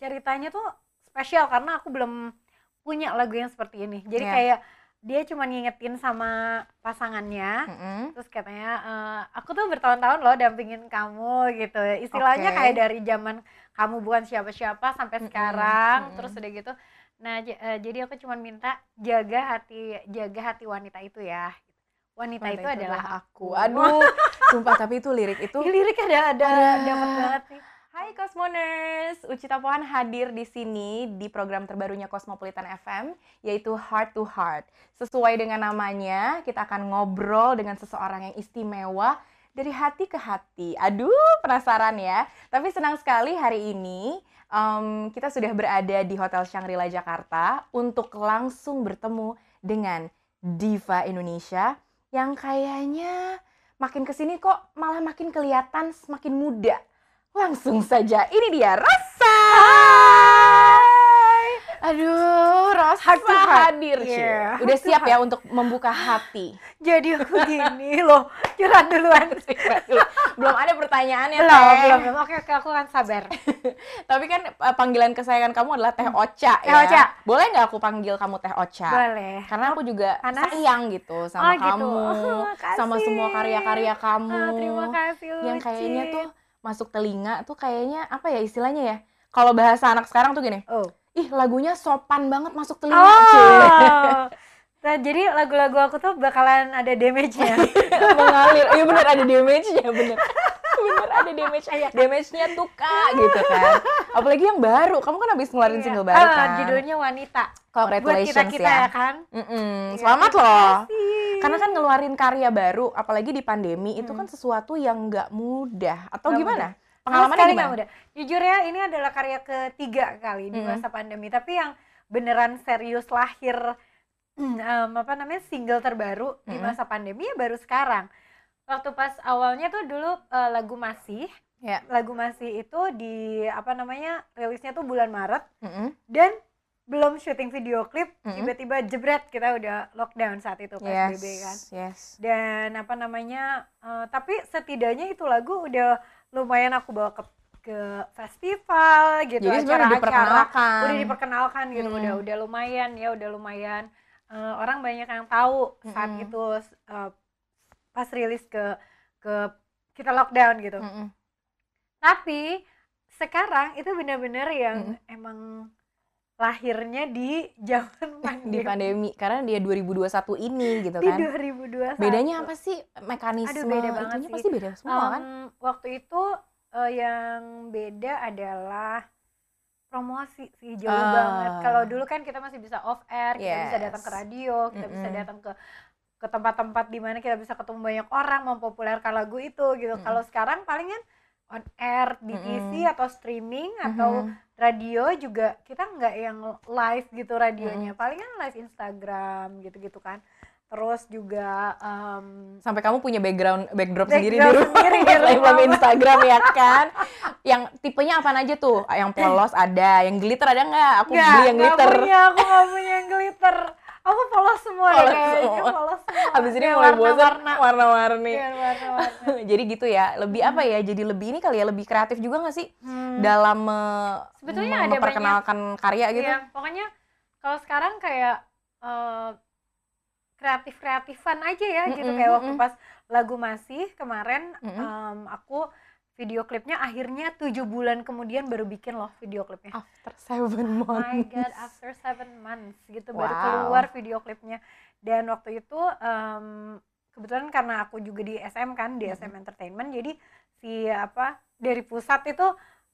ceritanya tuh spesial karena aku belum punya lagu yang seperti ini. Jadi Iya. kayak dia cuma ngingetin sama pasangannya Mm-mm. terus katanya "Eh, aku tuh bertahun-tahun loh dampingin kamu gitu istilahnya Oke. kayak dari zaman kamu bukan siapa-siapa sampai Mm-mm, sekarang mm-mm. terus udah gitu nah j- eh, jadi aku cuma minta jaga hati jaga hati wanita itu ya wanita, Wanita itu, adalah aku Aduh, sumpah tapi itu lirik itu Ini lirik ada ada Ada. dapat banget nih Hai Cosmoners, Uci Tapohan hadir di sini di program terbarunya Cosmopolitan FM yaitu Heart to Heart. Sesuai dengan namanya, kita akan ngobrol dengan seseorang yang istimewa dari hati ke hati. Aduh, penasaran ya. Tapi senang sekali hari ini em, kita sudah berada di Hotel Shangri-La Jakarta untuk langsung bertemu dengan diva Indonesia yang kayaknya makin ke sini kok malah makin kelihatan semakin muda. Langsung saja, ini dia Rasa. Aduh, Rasa Heart to heart. hadir. Yeah, Udah heart siap ya untuk membuka hati. jadi aku gini loh curhat duluan belum ada pertanyaannya, belum Teh. belum belum oke oke aku kan sabar Tapi kan eh, panggilan kesayangan kamu adalah Teh Ocha Teh ya. Ocha. Boleh nggak aku panggil kamu Teh Ocha? boleh Karena aku juga Panas? sayang gitu sama Oh, gitu. kamu, Oh, sama semua karya-karya kamu. Ah, terima kasih yang kayaknya tuh masuk telinga tuh kayaknya apa ya istilahnya ya? Kalau bahasa anak sekarang tuh gini, oh ih lagunya sopan banget masuk telinga. Oh. Nah, jadi lagu-lagu aku tuh bakalan ada damage-nya. Mengalir. Iya bener ada damage-nya bener. Bener ada damage Iya. damage-nya tuh kak gitu kan. Apalagi yang baru. Kamu kan habis ngeluarin Iya. single baru kan. judulnya Wanita. Buat Congratulations kita-kita ya. ya kan. Mm-mm. Iya, Selamat loh. kasih. Karena kan ngeluarin karya baru, apalagi di pandemi, itu Hmm. kan sesuatu yang nggak mudah. Atau Nggak gimana? Sama Pengalamannya gimana? nggak mudah. Jujur ya, ini adalah karya ketiga kali di masa pandemi. Tapi yang beneran serius lahir em, apa namanya single terbaru di Mm-mm. masa pandemi ya baru sekarang. Waktu pas awalnya tuh dulu eh, lagu masih, Ya. lagu masih itu di apa namanya rilisnya tuh bulan Maret Mm-mm. dan belum syuting video klip Mm-mm. tiba-tiba jebret kita udah lockdown saat itu Yes. PSBB kan Yes. dan apa namanya eh, tapi setidaknya itu lagu udah lumayan aku bawa ke ke festival gitu Jadi sebenarnya udah diperkenalkan. udah diperkenalkan gitu Mm. udah udah lumayan ya udah lumayan Eh, orang banyak yang tahu saat Mm-mm. itu eh, pas rilis ke ke kita lockdown gitu Mm-mm. tapi sekarang itu benar-benar yang Mm. emang lahirnya di zaman pandemi. Di pandemi. Karena dia 2021 ini gitu Di kan. 2021. Bedanya apa sih mekanisme Aduh, beda banget sih. pasti beda semua kan? Em, Waktu itu eh, yang beda adalah promosi sih jauh Ah. banget. Kalau dulu kan kita masih bisa off air, kita bisa Yes. datang ke radio, kita bisa Mm-mm. datang ke ke tempat-tempat di mana kita bisa ketemu banyak orang mempopulerkan lagu itu gitu. Mm-mm. Kalau sekarang palingan on air di TV atau streaming atau radio juga kita nggak yang live gitu radionya. Mm-mm. palingan live Instagram gitu-gitu kan. Terus juga em, sampai kamu punya background backdrop Background sendiri di rumah, sendiri di rumah. Instagram ya kan? Yang tipenya apa aja tuh? Yang polos ada yang glitter ada nggak? Aku nggak, beli yang glitter. punya aku nggak punya yang glitter aku polos semua deh Polos kayaknya semua. polos semua habis ini Kayak mulai bosan warna-warna warna-warni Iya, warna-warna jadi gitu ya lebih apa ya jadi lebih ini kali ya lebih kreatif juga nggak sih Hmm. dalam me- Sebetulnya ada memperkenalkan karya gitu Iya, pokoknya kalau sekarang kayak eh, kreatif-kreatifan aja ya gitu Mm-mm, kayak waktu mm-mm. pas lagu masih kemarin Mm-mm. em, aku video klipnya akhirnya tujuh bulan kemudian baru bikin loh video klipnya. after seven Oh my months god, after seven months gitu baru Wow. keluar video klipnya. Dan waktu itu em, kebetulan karena aku juga di SM kan, di SM Entertainment, jadi si apa dari pusat itu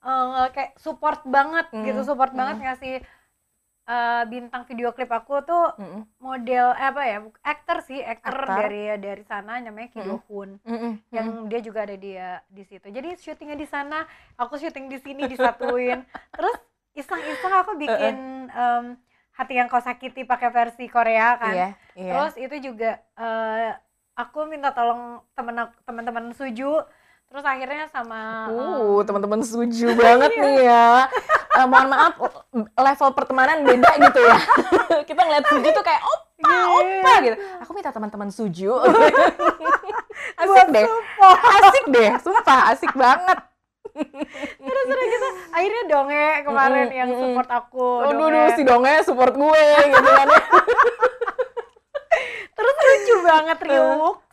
eh, kayak support banget Mm, gitu, support mm. banget ngasih eh, bintang video klip aku tuh Mm-mm. model eh, apa ya, aktor sih, aktor dari dari sana namanya Ki Mm. Do Hoon Mm-mm. yang dia juga ada di di situ. Jadi syutingnya di sana, aku syuting di sini disatuin. Terus iseng-iseng aku bikin em, hati yang kau sakiti pakai versi Korea kan. iya iya Terus itu juga eh, aku minta tolong temen teman-teman Suju. Terus akhirnya sama em, Uh, teman-teman setuju banget nih ya. Eh, mohon maaf, level pertemanan beda gitu ya. Kita ngeliat Suju tuh kayak opa, Iya. opa gitu. Aku minta teman-teman Suju. asik buat deh, asik deh, sumpah asik banget. terus udah gitu akhirnya donge kemarin Mm-mm, yang mm-mm. support aku Aduh, donge. aduh, si Donge support gue gitu kan ya. terus lucu banget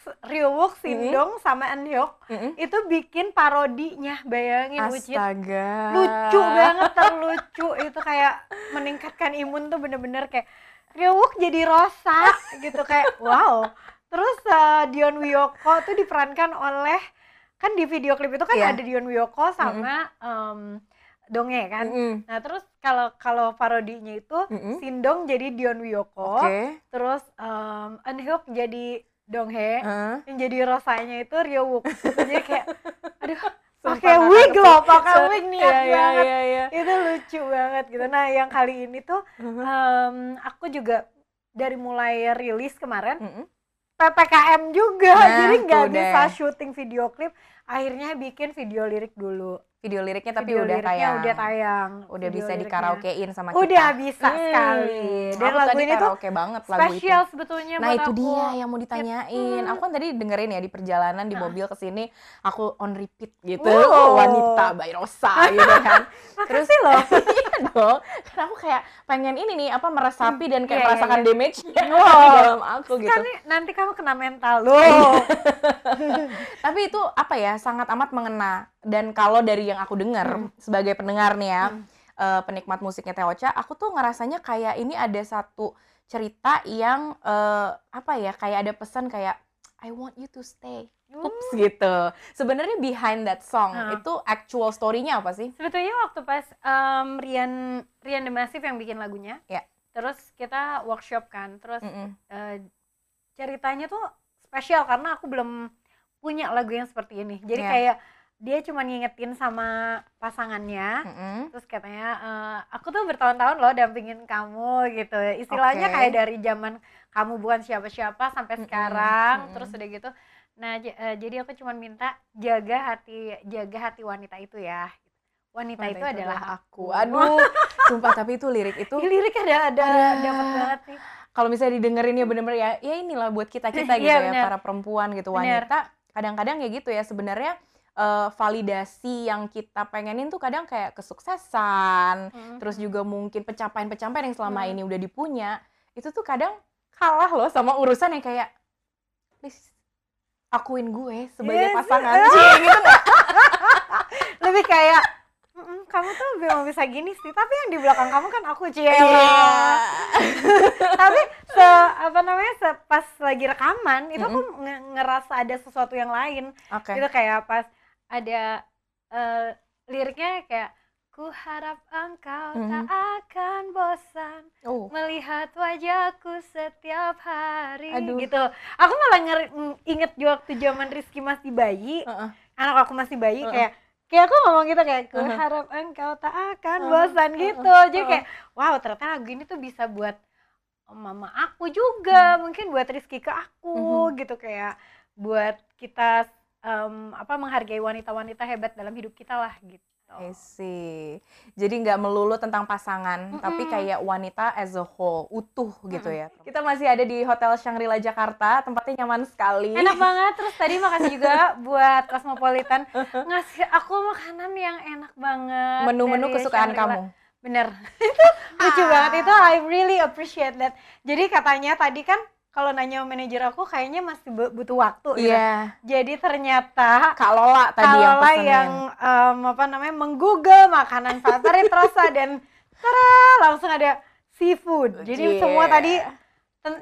Ryuwook Ryuwook Sindong sama Eunhyuk Mm-mm. itu bikin parodinya bayangin Ucit Astaga. lucu banget terlucu itu kayak meningkatkan imun tuh bener-bener kayak Ryuwook jadi rosa gitu kayak wow terus eh, Dion Wiyoko tuh diperankan oleh kan di video klip itu kan Iya. ada Dion Wiyoko sama em, Donge kan Mm-mm. nah terus kalau kalau parodinya itu Mm-mm. Sindong jadi Dion Wiyoko Oke. terus um, jadi Donghae Heeh. yang jadi rosanya itu Ryowook jadi kayak aduh pakai wig loh pakai wig niat Iya, iya, banget. iya, iya. itu lucu banget gitu. Nah yang kali ini tuh em, aku juga dari mulai rilis kemarin Mm-mm. ppkm juga. Nah, jadi nggak bisa syuting video klip akhirnya bikin video lirik dulu Video liriknya tapi video udah liriknya tayang. udah tayang Udah video bisa dikaraokein sama kita. udah bisa Hmm, sekali dan aku lagu ini tuh banget lagu itu. spesial sebetulnya Nah itu aku. dia yang mau ditanyain. Hmm. Aku kan tadi dengerin ya di perjalanan di mobil ke sini, aku on repeat gitu. Wow. Wanita by Rosa gitu kan. Terus Makasih loh iya dong. Karena aku kayak pengen ini nih apa meresapi dan kayak Iya, iya, merasakan iya. damage-nya Wow. di dalam aku gitu. kan nanti kamu kena mental loh Tapi itu apa ya sangat amat mengena dan kalau dari yang aku dengar sebagai pendengar nih ya Hmm. eh, penikmat musiknya Teocha, aku tuh ngerasanya kayak ini ada satu cerita yang eh, apa ya kayak ada pesan kayak I want you to stay. Ups gitu. Sebenarnya behind that song Hmm. itu actual story-nya apa sih? sebetulnya waktu pas em, Rian Rian The Massive yang bikin lagunya Ya. terus kita workshop kan terus Mm-mm. eh, ceritanya tuh spesial karena aku belum punya lagu yang seperti ini jadi Ya. kayak dia cuma ngingetin sama pasangannya Mm-mm. terus katanya eh, aku tuh bertahun-tahun loh dampingin kamu gitu istilahnya Oke. kayak dari zaman kamu bukan siapa-siapa sampai Mm-mm, sekarang mm-mm. terus udah gitu nah eh, jadi aku cuma minta jaga hati jaga hati wanita itu ya wanita, Wanita itu, adalah aku Aduh, sumpah tapi itu lirik itu Ini lirik ada ada Ada. dapat banget sih kalau misalnya didengerin ya bener-bener ya ya inilah buat kita kita gitu ya bener. para perempuan gitu wanita kadang-kadang ya gitu ya sebenarnya eh, validasi yang kita pengenin tuh kadang kayak kesuksesan Mm. terus juga mungkin pencapaian-pencapaian yang selama Hmm. ini udah dipunya itu tuh kadang kalah loh sama urusan yang kayak please akuin gue sebagai Yes. pasangan Cie, gitu lebih kayak "Mm-mm, kamu tuh belum bisa gini sih tapi yang di belakang kamu kan aku cie Iya. tapi se apa namanya se pas lagi rekaman itu aku nge- ngerasa ada sesuatu yang lain itu kayak pas ada eh, liriknya kayak ku harap engkau tak akan bosan oh. melihat wajahku setiap hari Aduh. gitu. Aku malah nger- ng- inget waktu zaman Rizky masih bayi Heeh. anak aku masih bayi Heeh. kayak kayak aku ngomong gitu kayak ku harap engkau tak akan Heeh, bosan heeh, gitu. Jadi heeh. kayak wow ternyata lagu ini tuh bisa buat mama aku juga mungkin buat Rizky ke aku gitu kayak buat kita em, apa menghargai wanita-wanita hebat dalam hidup kita lah gitu I see. Jadi nggak melulu tentang pasangan, tapi Mm-mm. kayak wanita as a whole, utuh gitu ya. Kita masih ada di Hotel Shangri-La Jakarta, tempatnya nyaman sekali. enak banget terus tadi makasih juga buat Cosmopolitan ngasih aku makanan yang enak banget Menu-menu kesukaan kamu. bener itu lucu banget itu I really appreciate that jadi katanya tadi kan kalau nanya manajer aku kayaknya masih bu- butuh waktu gitu. Iya. jadi ternyata Kak Lola tadi yang kalau pesenin. yang em, apa namanya menggoogle makanan favorit Rosa dan tara langsung ada seafood jadi Cie. semua tadi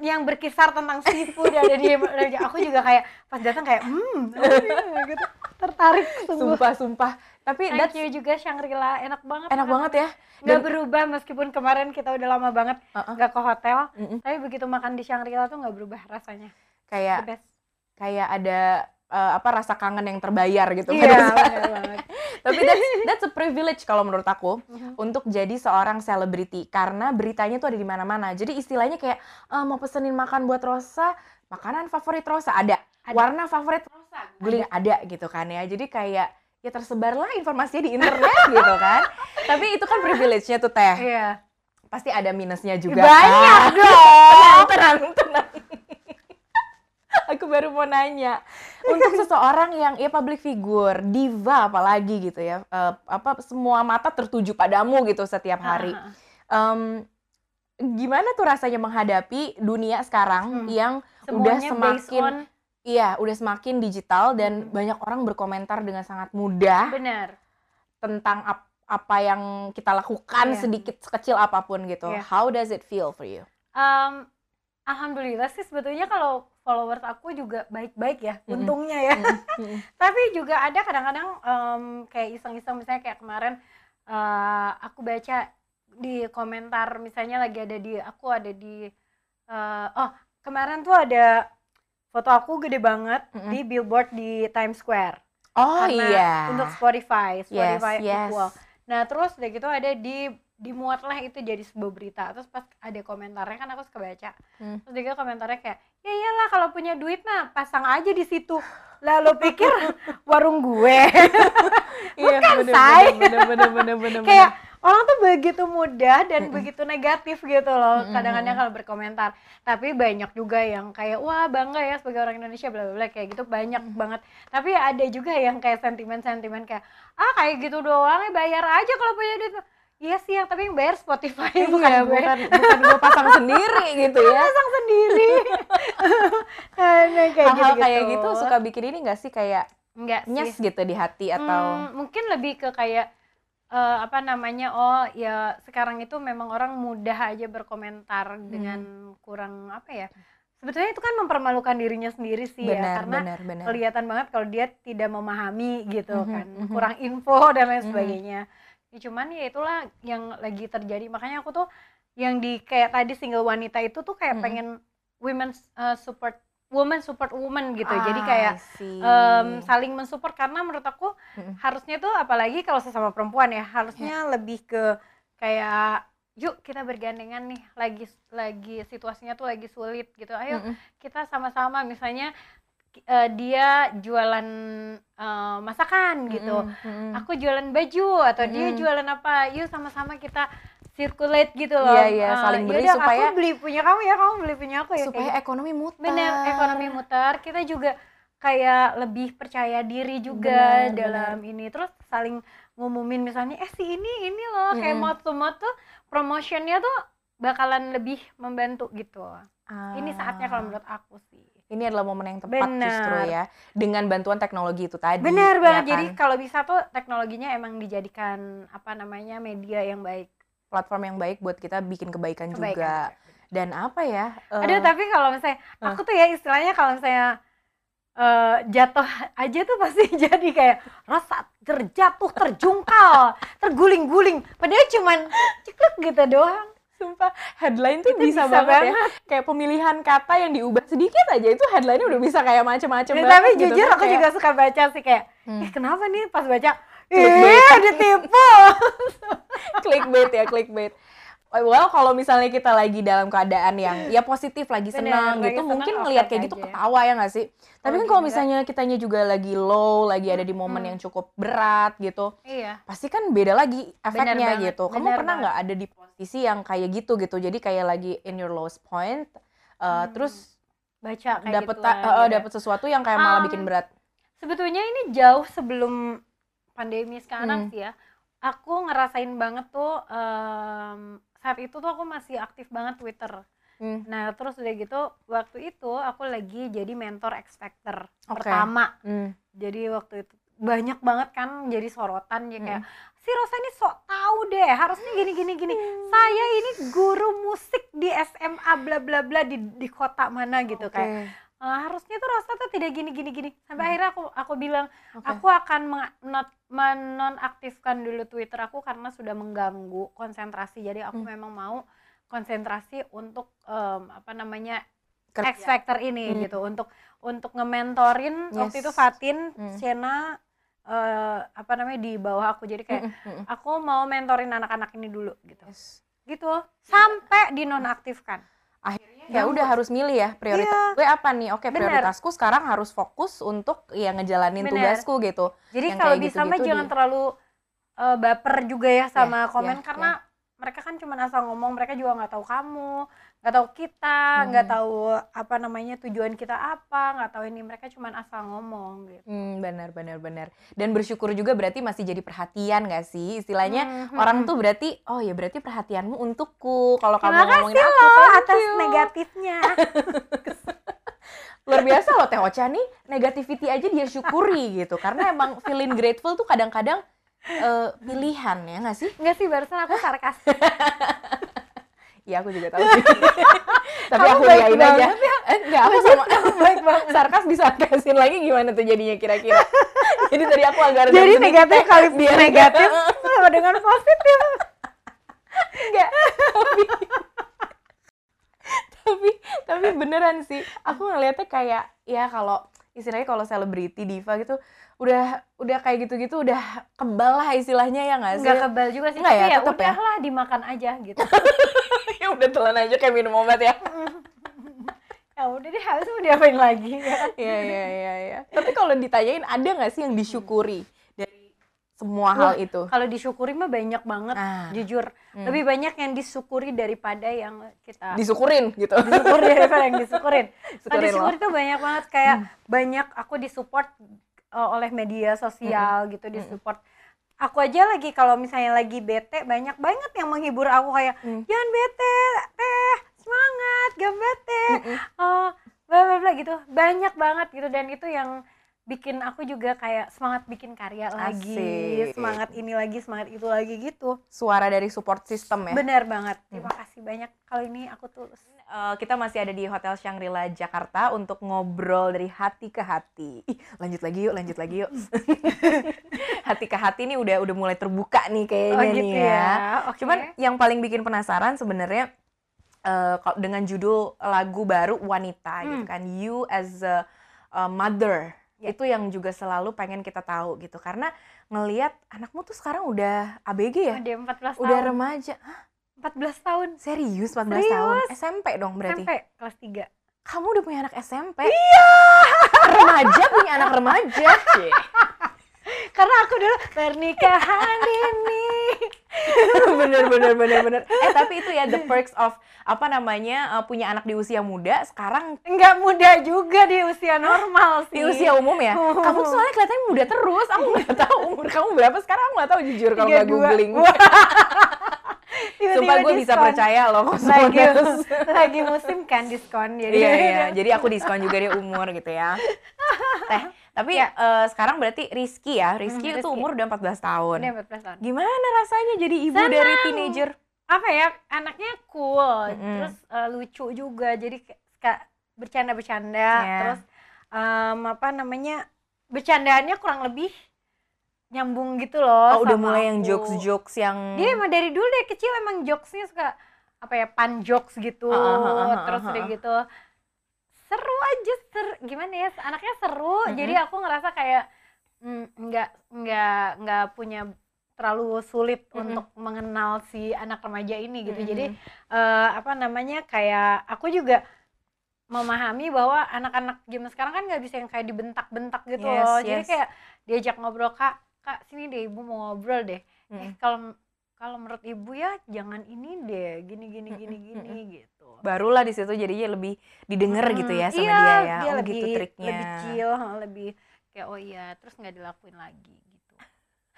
yang berkisar tentang seafood ada di aku juga kayak pas datang kayak hmm oh iya, gitu tertarik sungguh Sumpah, sumpah. Tapi Thank that's you juga Shangri-La enak banget enak banget ya. nggak Dan- berubah meskipun kemarin kita udah lama banget Uh-uh. nggak ke hotel Mm-mm. tapi begitu makan di Shangri-La tuh nggak berubah rasanya the Kayak best kayak ada eh, apa rasa kangen yang terbayar gitu iya pada saat- benar banget Tapi that's, that's a privilege kalau menurut aku Mhm. untuk jadi seorang selebriti karena beritanya tuh ada di mana-mana. Jadi istilahnya kayak "Eh, mau pesenin makan buat Rosa, makanan favorit Rosa ada, Ada. warna favorit Rosa, googling ada. gitu kan ya. Jadi kayak ya tersebarlah informasinya di internet gitu kan. Tapi itu kan privilege-nya tuh teh. iya Pasti ada minusnya juga. banyak kan. dong tenang, tenang, tenang. aku baru mau nanya untuk seseorang yang ya public figure diva apalagi gitu ya eh, apa semua mata tertuju padamu gitu setiap hari Ha, ha, ha. Em, gimana tuh rasanya menghadapi dunia sekarang Hmm. yang udah Semuanya based semakin on iya udah semakin digital dan Hmm. banyak orang berkomentar dengan sangat mudah benar. tentang ap- apa yang kita lakukan Iya. sedikit sekecil apa pun gitu Iya. how does it feel for you Em, alhamdulillah sih sebetulnya kalau followers aku juga baik-baik ya, Mm-mm. untungnya ya. Mm-mm. Tapi juga ada kadang-kadang em, kayak iseng-iseng misalnya kayak kemarin eh, aku baca di komentar misalnya lagi ada di aku ada di eh, oh kemarin tuh ada foto aku gede banget Mm-mm. di billboard di Times Square. Oh Karena iya. untuk Spotify, yes Spotify yes. Equal. Nah terus udah gitu ada di dimuatlah itu jadi sebuah berita. Terus pas ada komentarnya kan aku suka baca. Hmm. terus dia komentarnya kayak ya iyalah kalau punya duit mah pasang aja di situ. Lah lo pikir warung gue? Iya Bukan, bener, say. bener bener bener bener. Kayak orang tuh begitu mudah dan begitu negatif gitu loh kadang-kadang kalau berkomentar. Tapi banyak juga yang kayak wah bangga ya sebagai orang Indonesia bla bla bla kayak gitu banyak banget. Tapi ada juga yang kayak sentimen-sentimen kayak ah kayak gitu doang ya bayar aja kalau punya duit. Iya sih yang tapi yang bayar Spotify Iya, bukan gue. bukan bukan gue pasang sendiri gitu ya. pasang sendiri. Nah, kayak hal-hal gitu, kayak gitu suka bikin ini gak sih kayak enggak nyes sih gitu di hati atau Hmm, mungkin lebih ke kayak eh, apa namanya oh ya sekarang itu memang orang mudah aja berkomentar Hmm. dengan kurang apa ya sebetulnya itu kan mempermalukan dirinya sendiri sih ya benar karena benar benar kelihatan banget kalau dia tidak memahami gitu Mhm, kan mhm. kurang info dan lain Mhm. sebagainya ya, cuman ya itulah yang lagi terjadi makanya aku tuh yang di kayak tadi single wanita itu tuh kayak Mhm. pengen women uh, support woman support woman gitu jadi Ah, kayak I see. em, saling mensupport karena menurut aku Mm-mm. harusnya tuh apalagi kalau sesama perempuan ya harusnya lebih ke kayak yuk kita bergandengan nih lagi lagi situasinya tuh lagi sulit gitu ayo Mm-mm. kita sama-sama misalnya eh, dia jualan eh, masakan gitu. Mm-mm, mm-mm. aku jualan baju atau dia Mm-mm. jualan apa yuk sama-sama kita circulate gitu loh. Iya, iya, Eh, saling beli yaudah, supaya- aku beli punya kamu ya kamu beli punya aku ya kayak supaya ekonomi muter. Bener ekonomi muter. Kita juga kayak lebih percaya diri juga Benar, dalam ini. Terus saling ngumumin misalnya eh si ini ini loh kayak Mm-mm. moto moto promotionnya tuh bakalan lebih membantu gitu. Ini saatnya kalau Ah. menurut aku sih ini adalah momen yang tepat Benar. justru ya dengan bantuan teknologi itu tadi benar ya banget kan? jadi kalau bisa tuh teknologinya emang dijadikan apa namanya media yang baik platform yang baik buat kita bikin kebaikan, kebaikan juga dan apa ya Aduh tapi kalau misalnya aku tuh ya istilahnya kalau misalnya eh, jatuh aja tuh pasti jadi kayak rasa terjatuh, terjungkal, terguling-guling. Padahal cuman ceklek gitu doang. Sumpah headline tuh bisa, bisa banget, ya. kayak pemilihan kata yang diubah sedikit aja itu headline udah bisa kayak macem-macem Dan banget tapi gitu. jujur aku kayak, juga suka baca sih kayak, Hmm. eh kenapa nih pas baca, eh ditipu. clickbait ya clickbait well kalau misalnya kita lagi dalam keadaan yang ya positif lagi Bener, senang lagi gitu senang, mungkin ngelihat kayak gitu aja. ketawa ya nggak sih tapi Kalau kan kalau misalnya kitanya juga lagi low lagi ada di momen Hmm. yang cukup berat gitu Iya. pasti kan beda lagi efeknya gitu. Kamu bener pernah nggak ada di posisi yang kayak gitu gitu? Jadi kayak lagi in your lowest point, uh, Hmm, terus Baca kayak dapet gitu lah, uh, gitu. dapet sesuatu yang kayak malah Um, bikin berat. Sebetulnya ini jauh sebelum pandemi sekarang Hmm. sih ya. Aku ngerasain banget tuh em, saat itu tuh aku masih aktif banget Twitter. Hmm. Nah, terus udah gitu waktu itu aku lagi jadi mentor X Factor Oke. pertama. Hmm. Jadi waktu itu banyak banget kan jadi sorotan ya kayak Hmm. si Rosa ini sok tahu deh harusnya gini gini gini. Saya ini guru musik di SMA bla bla bla di di kota mana gitu Oke. kayak "Eh, harusnya tuh Rosa tuh tidak gini gini gini. Sampai Hmm. akhirnya aku aku bilang Oke. aku akan menonaktifkan dulu Twitter aku karena sudah mengganggu konsentrasi. Jadi aku Hmm. memang mau konsentrasi untuk em, apa namanya Kerja. X Factor ini Hmm. gitu untuk untuk nge-mentorin waktu Yes. itu Fatin, Hmm. Siena eh, apa namanya di bawah aku. Jadi kayak Mm, mm, mm. aku mau mentorin anak-anak ini dulu gitu. Yes. Gitu sampai dinonaktifkan. Ya udah harus milih ya prioritas Iya. gue apa nih? Oke Bener. prioritasku sekarang harus fokus untuk ya ngejalanin Bener. tugasku gitu. Jadi Yang kalau bisa mah gitu-gitu jangan di- terlalu eh, baper juga ya sama Iya, komen iya, karena mereka kan cuma asal ngomong mereka juga nggak tahu kamu nggak tahu kita nggak Hmm. tahu apa namanya tujuan kita apa nggak tahu ini mereka cuma asal ngomong gitu Hmm, benar benar benar. Dan bersyukur juga berarti masih jadi perhatian gak sih? Istilahnya Hmm, orang hmm, tuh berarti oh ya berarti perhatianmu untukku. Kalau kamu ngomongin aku loh atas you. negatifnya Luar biasa loh Teh Ocha nih, negativity aja dia syukuri gitu. Karena emang feeling grateful tuh kadang-kadang eh, pilihan ya nggak sih? Enggak sih barusan aku sarkas Iya aku juga tahu sih. Tapi aku baik aja. banget Eh, enggak, aku sama baik banget sarkas disarkasin lagi gimana tuh jadinya kira-kira. Jadi tadi aku agak jadi negatif ya, kali biar negatif sama dengan positif enggak. Tapi tapi tapi beneran sih. Aku ngelihatnya kayak ya kalau istilahnya kalau selebriti diva gitu udah udah kayak gitu-gitu udah kebal lah istilahnya ya nggak sih? nggak kebal juga sih Nggak tapi ya, ya tetep ya? udahlah dimakan aja gitu ya udah telan aja kayak minum obat ya. ya udah deh habis mau diapain lagi ya? Iya iya iya iya. Tapi kalau ditanyain ada nggak sih yang disyukuri dari semua Wah, hal itu? kalau disyukuri mah banyak banget Ah, jujur hmm. lebih banyak yang disyukuri daripada yang kita Disukurin gitu. disyukuri daripada yang disyukurin kalau disyukuri tuh banyak banget kayak banyak aku disupport uh, oleh media sosial gitu disupport aku aja lagi kalau misalnya lagi bete banyak banget yang menghibur aku kayak Hmm. jangan bete teh semangat gak bete Mm-mm. oh bla bla bla gitu banyak banget gitu dan itu yang bikin aku juga kayak semangat bikin karya lagi Asik. semangat ini lagi semangat itu lagi gitu Suara dari support system ya. benar banget terima kasih banyak kali ini aku tulus Eh, kita masih ada di Hotel Shangri-La Jakarta untuk ngobrol dari hati ke hati. Ih, lanjut lagi yuk, lanjut lagi yuk. hati ke hati ini udah udah mulai terbuka nih kayaknya oh nih gitu ya. ya oke Cuman yang paling bikin penasaran sebenarnya eh, kalau dengan judul lagu baru wanita gitu Hmm. kan, you as a, a mother Ya. itu yang juga selalu pengen kita tahu gitu karena ngelihat anakmu tuh sekarang udah ABG ya, dia 14 udah tahun remaja. Hah, 14 tahun serius 14 Serius. tahun, SMP dong berarti. sampai kelas 3 Kamu udah punya anak SMP? Iya. remaja punya anak remaja. Karena aku dulu pernikahan ini bener bener bener bener. Eh tapi itu ya the perks of apa namanya uh, punya anak di usia muda sekarang nggak muda juga di usia normal sih di usia umum ya. Oh. Kamu soalnya kelihatannya muda terus. Aku nggak tahu umur kamu berapa sekarang. Aku nggak tahu jujur kalau nggak 32. googling. Tiba-tiba Sumpah gue bisa percaya loh lagi lagi musim kan diskon jadi Iya iya. Jadi aku diskon juga dia umur gitu ya. Teh. Tapi Ya. eh, sekarang berarti Rizky ya. Rizky Hmm, itu Rizky. umur udah 14 tahun. Dia 14 tahun Gimana rasanya jadi ibu Senang. dari teenager? apa ya anaknya cool Mm-mm. terus eh, lucu juga jadi kayak suka bercanda-bercanda Iya. terus em, apa namanya bercandaannya kurang lebih nyambung gitu loh Oh, udah mulai yang aku. jokes-jokes yang dia emang dari dulu dari kecil emang jokesnya suka apa ya pan jokes gitu Ah, ah, ah, ah, terus ah, udah ah. gitu seru aja ser gimana ya anaknya seru Mm-mm. jadi aku ngerasa kayak mm, nggak nggak nggak punya terlalu sulit Mm-mm. untuk mengenal si anak remaja ini gitu Mm-mm. jadi eh, apa namanya kayak aku juga memahami bahwa anak-anak zaman sekarang kan nggak bisa yang kayak dibentak-bentak gitu Yes, loh jadi yes. kayak diajak ngobrol kak kak sini deh ibu mau ngobrol deh eh Mm. kalau kalau menurut ibu ya jangan ini deh gini gini gini gini gitu barulah di situ jadinya lebih didengar gitu ya Hmm, sama iya, dia ya. dia oh lebih gitu triknya. lebih chill lebih kayak oh iya terus nggak dilakuin lagi gitu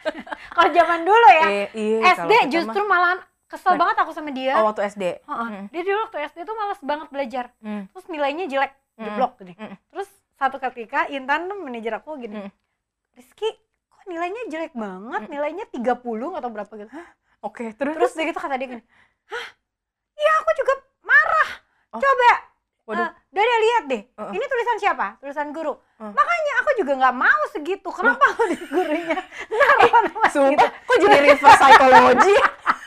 kalau zaman dulu ya Eh, iya, SD justru malahan kesel Ba- banget aku sama dia mah- oh waktu SD. Heeh. Mm. dia dulu waktu SD tuh malas banget belajar Mm. terus nilainya jelek Mm. jeblok gini Mm. terus satu ketika Intan manajer aku gini Mm. Rizky kok nilainya jelek banget Mm. nilainya 30 atau berapa gitu Oke, terus? Terus dia gitu kata dia gini hah? Iya aku juga marah. Oh. coba Waduh. eh, Daria lihat deh. Heeh. ini tulisan siapa? Tulisan guru. Uh. makanya aku juga nggak mau segitu. Kenapa lo di gurunya? Naruh nama Sumpah, gitu. kok jadi reverse psychology?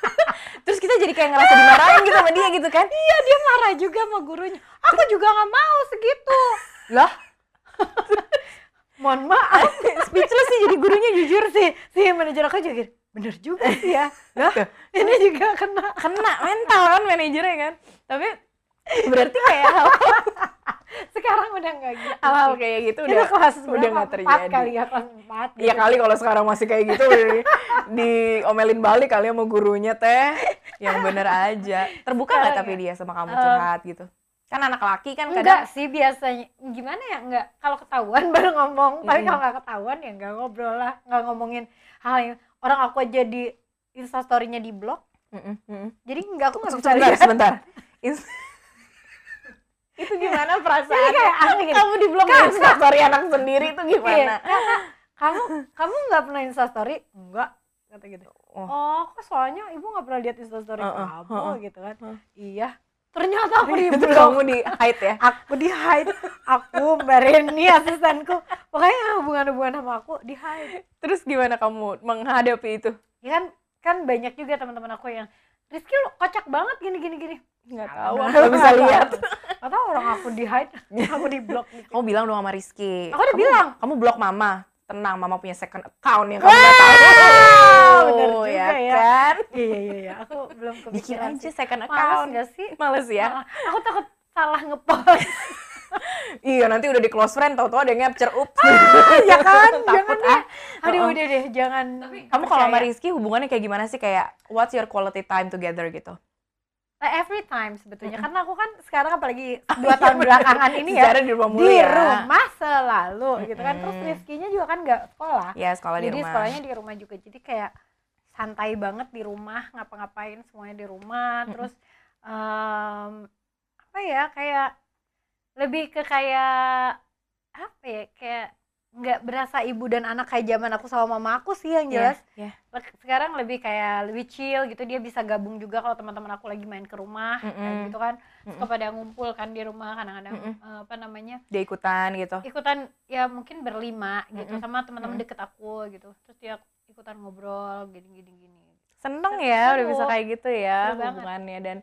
Terus kita jadi kayak ngerasa dimarahin gitu sama dia gitu kan? iya dia marah juga sama gurunya. Aku juga nggak mau segitu. Lah, mohon maaf. Speechless sih jadi gurunya jujur si si manajer aku juga gini, bener juga sih ya lah Tuh. ini juga kena kena mental kan manajernya kan. Tapi berarti kayak sekarang udah nggak gitu hal sih. kayak gitu itu udah kelas udah nggak Empat terjadi. kali ya kelas empat Iya gitu. kali kalau sekarang masih kayak gitu di- diomelin balik kali sama gurunya teh yang bener aja terbuka nggak tapi ya? dia sama kamu Em, curhat gitu kan anak laki kan kadang enggak sih biasanya gimana ya enggak kalau ketahuan baru ngomong tapi Mm-mm. kalau nggak ketahuan ya nggak ngobrol lah nggak ngomongin hal yang orang aku aja di instastorynya di blog. Mm-mm, mm-mm. jadi nggak aku nggak bisa sebentar lihat. sebentar. Itu gimana Jadi perasaan kayak aneh. Gitu. kamu di blog instastory anak sendiri itu Iya, gimana? Kak, kamu kamu nggak pernah instastory? Enggak kata gitu. Oh. oh kok soalnya ibu nggak pernah lihat instastory Heeh, kamu heeh. gitu kan? Heeh. iya ternyata aku di blog kamu di hide ya? Aku di hide. Aku mbak Reni asistenku. Pokoknya hubungan-hubungan sama aku di hide. Terus gimana kamu menghadapi itu? Ya kan kan banyak juga teman-teman aku yang Rizky lo kocak banget gini gini gini. Nggak tahu aku nggak bisa lihat. Atau orang aku di hide aku di blok gitu. Kamu bilang dong sama Rizky. Aku udah Kamu- bilang. kamu blok mama tenang mama punya second account yang kamu nggak tahu. Bener juga ya ya. kan? Iya iya iya aku belum bikin kepikiran aja sih. second males account. nggak sih? Males ya? Heeh. aku takut salah ngepost. Iya nanti udah di close friend tau-tau ada yang capture ups. Ya kan? Takut, jangan deh. Ah. aduh Heeh. udah deh jangan kamu kalau sama. Rizky hubungannya kayak gimana sih? Kayak what's your quality time together gitu every time sebetulnya. Karena aku kan sekarang apalagi dua tahun belakangan ini ya di rumah mulu di ya. rumah selalu gitu kan. Terus Mm-mm. Rizky-nya juga kan nggak sekolah. Ya sekolah di jadi rumah. sekolahnya di rumah juga. Jadi kayak santai banget di rumah ngapa-ngapain semuanya di rumah. Terus em, apa ya kayak lebih ke kayak apa ya kayak nggak berasa ibu dan anak kayak zaman aku sama mama aku sih yang jelas Iya, Le- sekarang lebih kayak lebih chill gitu dia bisa gabung juga kalau teman-teman aku lagi main ke rumah kayak Mm-mm. gitu kan suka pada ngumpul kan di rumah kadang-kadang Mm-mm. eh, apa namanya dia ikutan gitu ikutan ya mungkin berlima gitu Mm-mm. sama teman-teman Mm-mm. deket aku gitu terus dia ikutan ngobrol gini gini seneng Seru. ya udah bisa kayak gitu ya Seru banget. hubungannya dan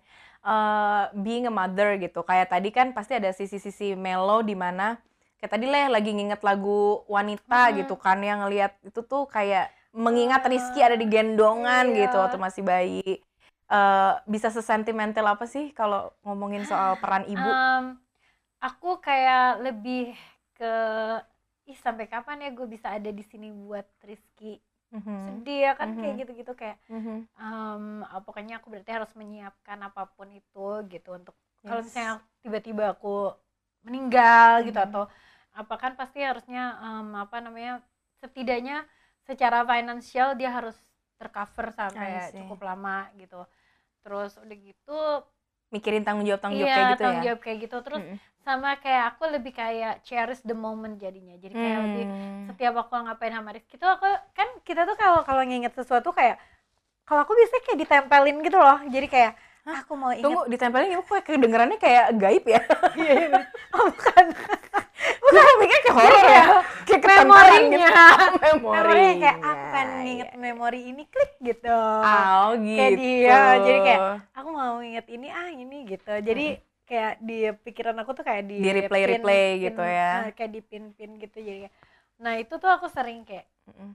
uh, being a mother gitu kayak tadi kan pasti ada sisi-sisi melo di mana kayak tadi leh lagi nginget lagu wanita Mhm. gitu kan yang ngelihat itu tuh kayak mengingat Rizky ada di gendongan Iya. gitu waktu masih bayi Eh, bisa sesentimental apa sih kalau ngomongin soal peran ibu Em, aku kayak lebih ke ih sampai kapan ya gue bisa ada di sini buat Rizky Mhm. sedih ya kan kayak Mhm. gitu-gitu kayak Mhm. em, ah, pokoknya aku berarti harus menyiapkan apa pun itu gitu untuk kalau Yes. misalnya tiba-tiba aku meninggal gitu Mhm. atau apa kan pasti harusnya em, apa namanya setidaknya secara finansial dia harus tercover sampai cukup lama gitu. Terus udah gitu mikirin tanggung jawab tanggung jawab iya kayak gitu tanggung ya jawab kayak gitu. Terus Mhm. sama kayak aku lebih kayak cherish the moment jadinya. Jadi kayak lebih Hmm. setiap aku ngapain sama Rizky tuh aku kan kita tuh kalau kalau nginget sesuatu kayak kalau aku biasanya kayak ditempelin gitu loh. Jadi kayak aku mau inget Tunggu, ditempelin ibu kok kedengerannya kayak gaib ya? iya iya. Oh bukan Bukan, mikirnya kayak horor ya? Kayak Kayak ketempelan memorinya gitu. memorinya kayak Memorinya, aku pengen nginget iya. memori ini klik gitu Oh gitu. Kayak dia, jadi kayak, aku mau inget ini ah ini gitu jadi kayak di pikiran aku tuh kayak di Di replay-replay gitu ya. eh, kayak di pin-pin gitu jadi kayak nah itu tuh aku sering kayak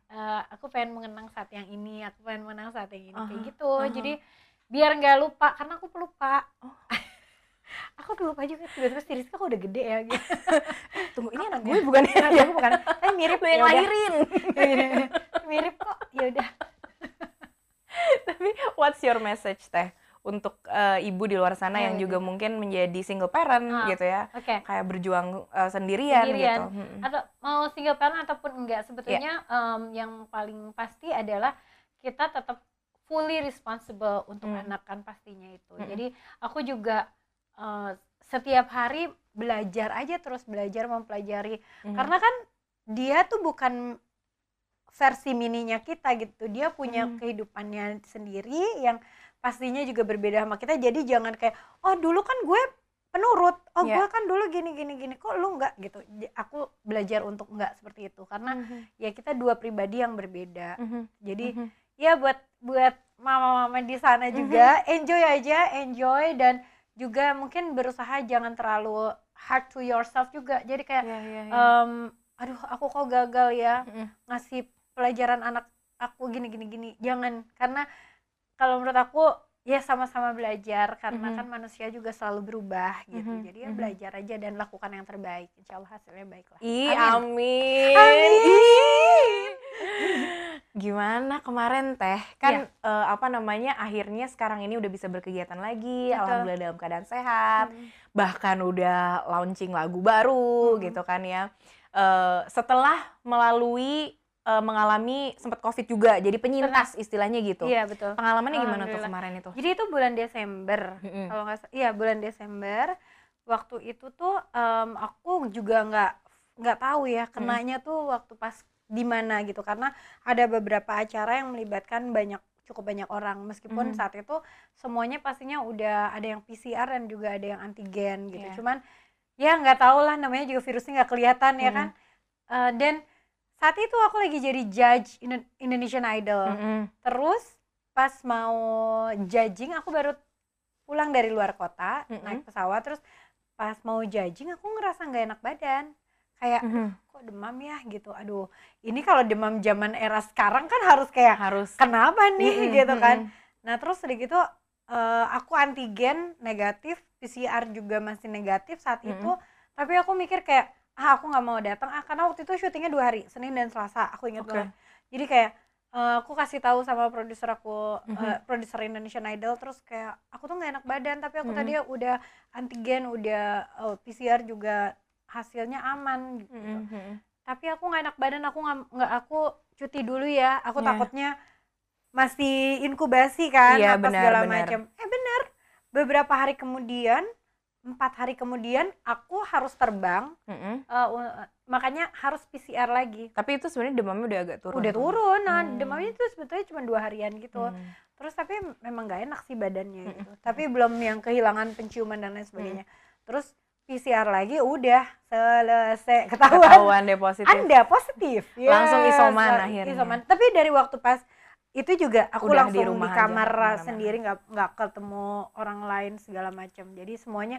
eh, aku pengen mengenang saat yang ini aku pengen mengenang saat yang ini kayak Aha, gitu aha. jadi biar nggak lupa karena aku pelupa Oh. aku lupa juga tiba-tiba si Rizka kok udah gede ya gitu Tunggu, ini anak gue bukan Nah, ya? aku bukan eh mirip Lu yang lahirin. mirip kok ya udah Tapi what's your message teh untuk eh, ibu di luar sana yang Eh, juga mungkin menjadi single parent Ah, gitu ya, oke kayak berjuang eh, sendirian, Sendirian. gitu. Atau mau single parent ataupun enggak Iya. sebetulnya em, yang paling pasti adalah kita tetap fully responsible untuk Hmm. anak kan pastinya itu Mm-mm. jadi aku juga eh, setiap hari belajar aja terus belajar mempelajari Mhm. karena kan dia tuh bukan versi mininya kita gitu dia punya Hmm. kehidupannya sendiri yang pastinya juga berbeda sama kita jadi jangan kayak oh dulu kan gue penurut oh Iya. gue kan dulu gini gini gini kok lu enggak gitu aku belajar untuk enggak seperti itu karena Mhm. ya kita dua pribadi yang berbeda Mhm. jadi Mhm. ya buat buat mama-mama di sana juga enjoy aja enjoy dan juga mungkin berusaha jangan terlalu hard to yourself juga jadi kayak Iya, iya, iya. em, aduh aku kok gagal ya ngasih pelajaran anak aku gini gini gini jangan karena kalau menurut aku ya sama-sama belajar karena Mhm. kan manusia juga selalu berubah gitu Mhm, jadi ya belajar aja dan lakukan yang terbaik insya Allah hasilnya baik lah Amin. amin. Amin. Gimana kemarin teh? Kan eh, apa namanya? Akhirnya sekarang ini udah bisa berkegiatan lagi, Betul. alhamdulillah dalam keadaan sehat. Hmm. Bahkan udah launching lagu baru Hmm. gitu kan ya. Eh, setelah melalui eh, mengalami sempat Covid juga, jadi penyintas istilahnya gitu. iya betul Pengalamannya gimana tuh kemarin itu? jadi itu bulan Desember Mm-mm. kalau nggak iya bulan Desember waktu itu tuh em, aku juga nggak nggak tahu ya kenanya tuh waktu pas di mana gitu karena ada beberapa acara yang melibatkan banyak cukup banyak orang meskipun Mhm. saat itu semuanya pastinya udah ada yang PCR dan juga ada yang antigen gitu Iya. cuman ya nggak tahu lah namanya juga virusnya nggak kelihatan ya Mhm. kan Eh, dan saat itu aku lagi jadi judge Indo- Indonesian Idol Mm-mm. Terus pas mau judging aku baru pulang dari luar kota Mm-mm. naik pesawat terus pas mau judging aku ngerasa nggak enak badan kayak Mhm. kok demam ya gitu aduh ini kalau demam zaman era sekarang kan harus kayak Harus. kenapa nih Mm-mm, gitu kan mm-mm. nah terus udah gitu eh, aku antigen negatif PCR juga masih negatif saat Mm-mm. itu tapi aku mikir kayak ah aku nggak mau datang ah karena waktu itu syutingnya dua hari Senin dan Selasa aku ingat Oke. banget jadi kayak eh, aku kasih tahu sama produser aku eh, Mhm. produser Indonesian Idol terus kayak aku tuh nggak enak badan tapi aku Mhm. tadi udah antigen udah eh, PCR juga hasilnya aman gitu mm-mm. tapi aku nggak enak badan aku nggak aku cuti dulu ya aku Iya. takutnya masih inkubasi kan Iya, apa benar, segala macam eh benar beberapa hari kemudian empat hari kemudian aku harus terbang Mm-mm. eh, u- makanya harus PCR lagi Tapi itu sebenarnya demamnya udah agak turun. udah turun nah Hmm. demamnya itu sebetulnya cuma dua harian gitu Hmm. terus tapi memang nggak enak sih badannya Mm-mm. gitu tapi belum yang kehilangan penciuman dan lain sebagainya Mm. terus PCR lagi udah selesai ketahuan Ketahuan deh positif. anda positif Langsung Yes, isoman la- akhirnya. isoman tapi dari waktu pas itu juga aku Udah di langsung di, rumah aja, kamar ke mana-mana. sendiri nggak nggak ketemu orang lain segala macam jadi semuanya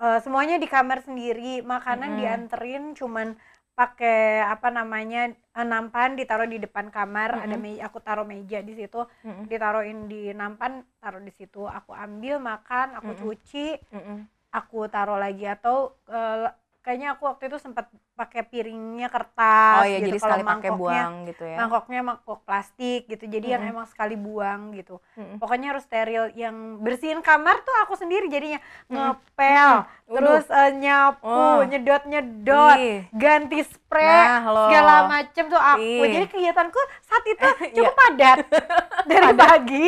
eh, semuanya di kamar sendiri makanan Mm-mm. dianterin cuman pakai apa namanya nampan ditaruh di depan kamar ada Mm-mm. meja aku taruh meja di situ Mm-mm. ditaruhin di nampan taruh di situ aku ambil makan aku Mm-mm. cuci Mm-mm. Aku taruh lagi atau eh, kayaknya aku waktu itu sempat pakai piringnya kertas Oh ya, gitu jadi kalau sekali pakai buang gitu ya. mangkoknya mangkok plastik gitu jadi yang Mm-mm. emang sekali buang gitu Mm-mm. pokoknya harus steril yang bersihin kamar tuh aku sendiri jadinya Mm-mm. ngepel Waduh. terus eh, nyapu Oh. nyedot nyedot Ih. ganti spray Nah, segala macem tuh aku Ih. jadi kegiatanku saat itu Iya. cukup padat dari pagi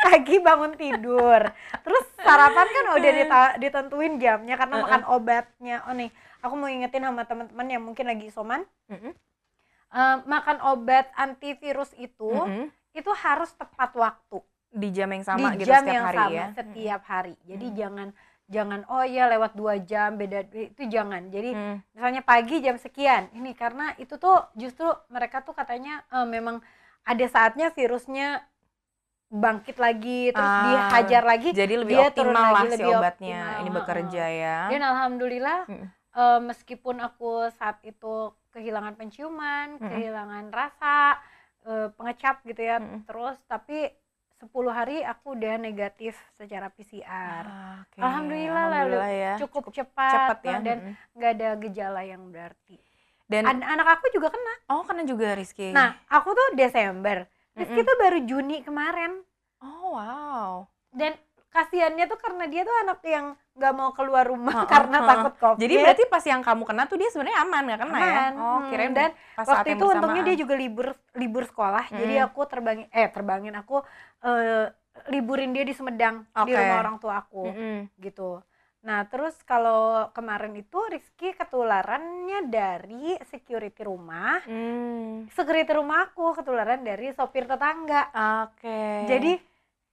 pagi bangun tidur terus sarapan kan udah ditentuin jamnya karena Uh-uh. makan obatnya oh nih aku mau ingetin sama teman-teman yang mungkin lagi isoman Mm-mm. eh, makan obat antivirus itu Mm-mm. itu harus tepat waktu Di jam yang sama di gitu jam setiap yang hari sama ya. setiap hari jadi Mm. jangan jangan oh ya lewat dua jam beda itu jangan jadi Mm. misalnya pagi jam sekian ini karena itu tuh justru mereka tuh katanya eh, memang ada saatnya virusnya bangkit lagi terus Ah, dihajar lagi Jadi lebih dia turun optimal lah lagi, si lebih obatnya optimal, ini bekerja ya. dan alhamdulillah Mm. Eh, meskipun aku saat itu kehilangan penciuman Mm-mm. kehilangan rasa eh, pengecap gitu ya Mm-mm. terus tapi 10 hari aku udah negatif secara PCR Ah, oke. Alhamdulillah, lalu Alhamdulillah ya. cukup, cepat, cepat ya. dan nggak ada gejala yang berarti Dan An- anak aku juga kena oh kena juga Rizky. nah aku tuh Desember Rizky Mm-mm. tuh baru Juni kemarin Oh wow. dan kasihannya tuh karena dia tuh anak yang nggak mau keluar rumah Heeh, karena heeh. takut covid Jadi berarti pas yang kamu kena tuh dia sebenarnya aman nggak kena ya? Aman. Oh Hmm, kirain dan pas waktu itu untungnya dia juga libur libur sekolah jadi Mm. aku terbangin eh terbangin aku eh, liburin dia di Sumedang di Oke. rumah orang tua aku Mm-mm. gitu nah terus kalau kemarin itu Rizky ketularannya dari security rumah Mm. security rumah aku ketularan dari sopir tetangga Oke. jadi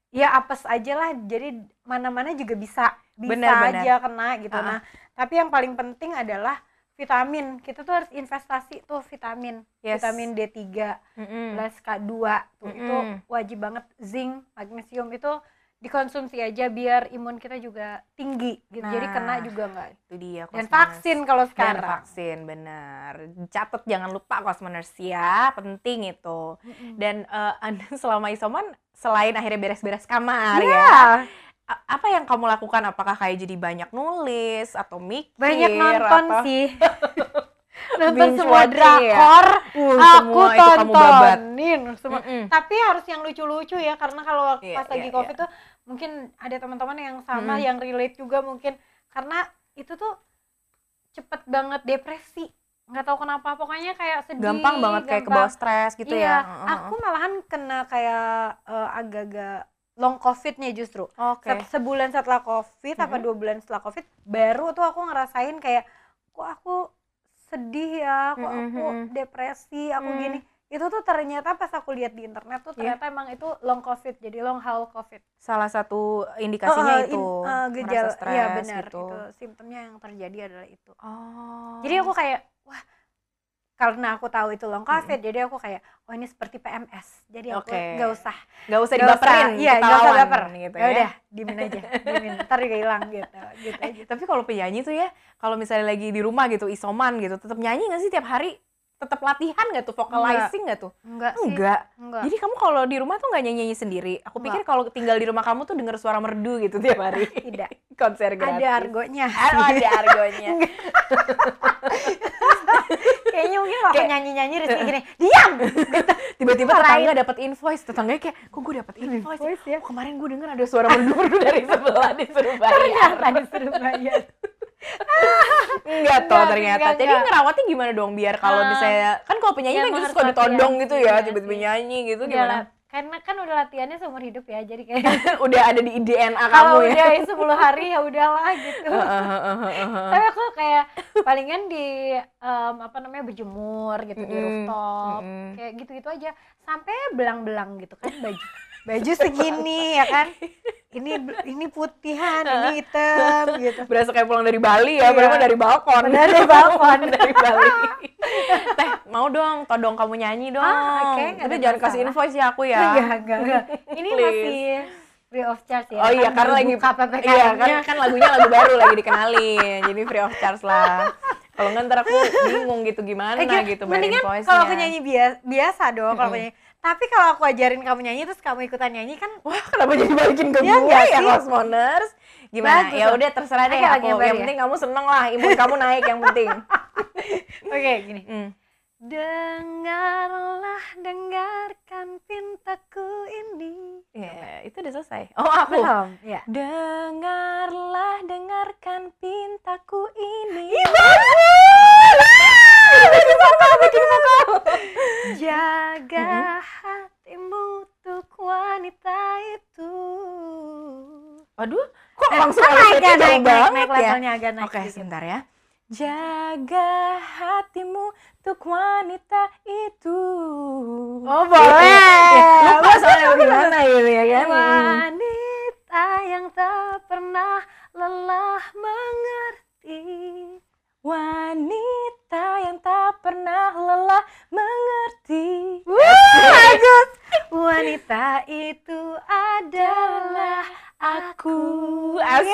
ya apes aja lah jadi mana-mana juga bisa bisa Benar, benar. aja kena gitu Ah, ah. nah tapi yang paling penting adalah vitamin kita tuh harus investasi tuh vitamin Yes. vitamin D3 Mm-mm. plus K2 tuh itu Mm-mm. wajib banget zinc magnesium itu dikonsumsi aja biar imun kita juga tinggi gitu. Jadi Nah, kena juga nggak. Itu dia Dan vaksin kalau Dan sekarang. vaksin, benar. Catat jangan lupa Cosmoners ya, penting itu. Dan eh, Anda selama isoman selain akhirnya beres-beres kamar ya, Iya, apa yang kamu lakukan? Apakah kayak jadi banyak nulis atau mikir? banyak nonton atau- sih. nonton semua watching ya? drakor. Uh, aku semua tontonin semua. Mm-mm. Tapi harus yang lucu-lucu ya karena kalau Iya, pas lagi iya, covid iya. tuh mungkin ada teman-teman yang sama Mm-mm. yang relate juga mungkin karena itu tuh cepet banget depresi nggak tahu kenapa pokoknya kayak sedih Gampang banget kayak ke gampang. bawah stres gitu iya, ya. Aku malahan kena kayak eh, agak-agak long covidnya justru. Oke. Se- sebulan setelah covid apa Mhm. dua bulan setelah covid baru tuh aku ngerasain kayak kok aku sedih ya kok Mhm, aku depresi aku Hmm. gini itu tuh ternyata pas aku lihat di internet tuh Iya. ternyata emang itu long covid jadi long haul covid Salah satu indikasinya Eh, eh, itu in- merasa gejala stres iya benar gitu. itu simptomnya yang terjadi adalah itu Oh. jadi aku kayak wah karena aku tahu itu long covid jadi aku kayak oh ini seperti PMS jadi aku Oke. nggak usah nggak usah dibaperin, iya nggak usah baper. gitu ya udah dimin aja dimin ntar juga hilang gitu gitu Eh, aja. tapi kalau penyanyi tuh ya, kalau misalnya lagi di rumah gitu, isoman gitu, tetap nyanyi nggak sih tiap hari? Tetap latihan nggak tuh, vocalizing nggak tuh? enggak sih Enggak. enggak Jadi kamu kalau di rumah tuh nggak nyanyi-nyanyi sendiri? Aku pikir kalau tinggal di rumah kamu tuh denger suara merdu gitu tiap hari. tidak Konser gratis. ada argonya Oh, ada argonya. kayaknya mungkin kalau Kayak- nyanyi nyanyi Rizky gini diam Tiba-tiba tetangga dapat invoice, tetangganya kayak, kok gue dapat invoice? Invoice ya. Oh, kemarin gue denger ada suara merdu-merdu dari sebelah disuruh bayar. ternyata disuruh bayar Enggak toh Enggak, ternyata. enggak, Jadi enggak. ngerawatnya gimana dong biar kalau Ah, misalnya kan kalau penyanyi ya kan gitu harus suka ditodong gitu ya, iya tiba-tiba nyanyi gitu Iya gimana? karena kan udah latihannya seumur hidup ya jadi kayak Udah ada di DNA kamu kalau ya. udah 10 hari ya udahlah gitu tapi aku kayak palingan di em, apa namanya berjemur gitu di Mm-mm, rooftop mm-mm. kayak gitu-gitu aja sampai belang-belang gitu kan baju baju segini ya kan ini ini putihan ini hitam gitu Berasa kayak pulang dari Bali Iya. ya, mah dari balkon. Benar, dari balkon. dari Bali. Teh, mau dong todong kamu nyanyi dong. Ah, oke, nggak Tapi jangan kasih invoice ya aku ya. enggak enggak enggak ini Please. masih free of charge ya Oh iya, kan karena lagi PPKM Iya, kan kan lagunya lagu baru lagi dikenalin. Jadi free of charge lah. Kalau nggak ntar aku bingung gitu gimana Eh, gitu mendingan kalau aku nyanyi biasa, biasa dong kalau aku nyanyi. Tapi kalau aku ajarin kamu nyanyi terus kamu ikutan nyanyi kan Wah, kenapa jadi balikin ke Iya gue nggak ya? Cosmoners? Gimana? Bagus ya udah terserah deh aku. yang ya. penting kamu seneng lah, imun kamu naik yang penting. oke gini. Hmm. Dengarlah, dengarkan pintaku ini. Ya, itu udah selesai. Oh, aku. Belum? Ya. Dengarlah, dengarkan pintaku ini. Jaga Waduh, kok Eh, langsung kan naik naik, naik, naik ya? levelnya agak naik. Oke, sedikit. sebentar ya. Jaga hatimu untuk wanita itu. Oh boleh. Ya, lupa soalnya bagaimana gitu ya kan? Wanita yang tak pernah lelah mengerti. Wanita yang tak pernah lelah mengerti. Bagus. Wanita itu adalah aku. Asik.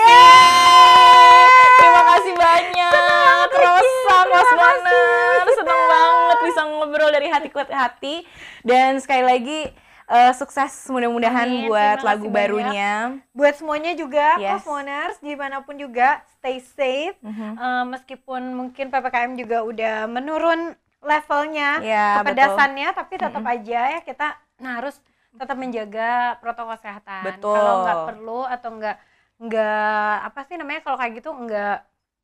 Terima kasih banyak. Rosa Kosmoner. Seneng banget bisa ngobrol dari hati ke hati. Dan sekali lagi eh, sukses mudah-mudahan buat lagu kasih barunya. Buat semuanya juga, Yes. Cosmoners, di mana pun juga, stay safe. Mhm. Eh, meskipun mungkin PPKM juga udah menurun levelnya, Ya, kepedasannya, tapi tetap aja ya kita harus tetap menjaga protokol kesehatan. Betul. Kalau nggak perlu atau nggak nggak apa sih namanya kalau kayak gitu nggak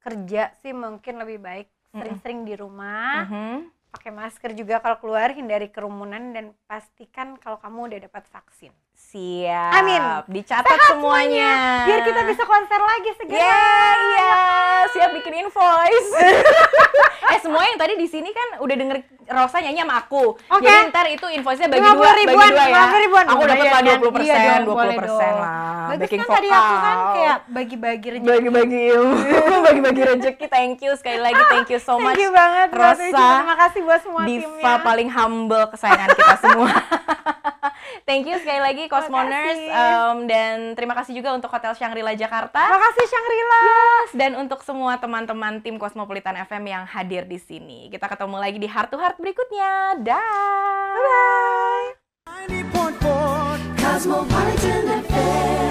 kerja sih mungkin lebih baik sering-sering di rumah, Mhm. Pakai masker juga kalau keluar, hindari kerumunan dan pastikan kalau kamu udah dapat vaksin. Siap. Amin. Dicatat semuanya. Biar kita bisa konser lagi segera. Yeah, iya, siap bikin invoice. eh semua yang tadi di sini kan udah denger Rosa nyanyi sama aku. Oke. Jadi ntar itu invoice-nya bagi 50 dua, bagi ribuan, dua ya. 50 ribuan. Aku dapat lah Lumayan 20 kan? persen, Iya 20 boleh persen lah. Bagus kan tadi aku kan kayak bagi-bagi rezeki. bagi-bagi ilmu, bagi-bagi rezeki. Thank you sekali lagi, thank you so much. Thank you banget Rosa. Terima kasih buat semua Diva timnya. paling humble kesayangan kita semua. Thank you sekali lagi Cosmoners um, dan terima kasih juga untuk Hotel Shangri-La Jakarta Makasih Shangri-La. dan untuk semua teman-teman tim Cosmopolitan FM yang hadir di sini. Kita ketemu lagi di Heart to Heart berikutnya. Dah. Bye. 90.4 Cosmopolitan FM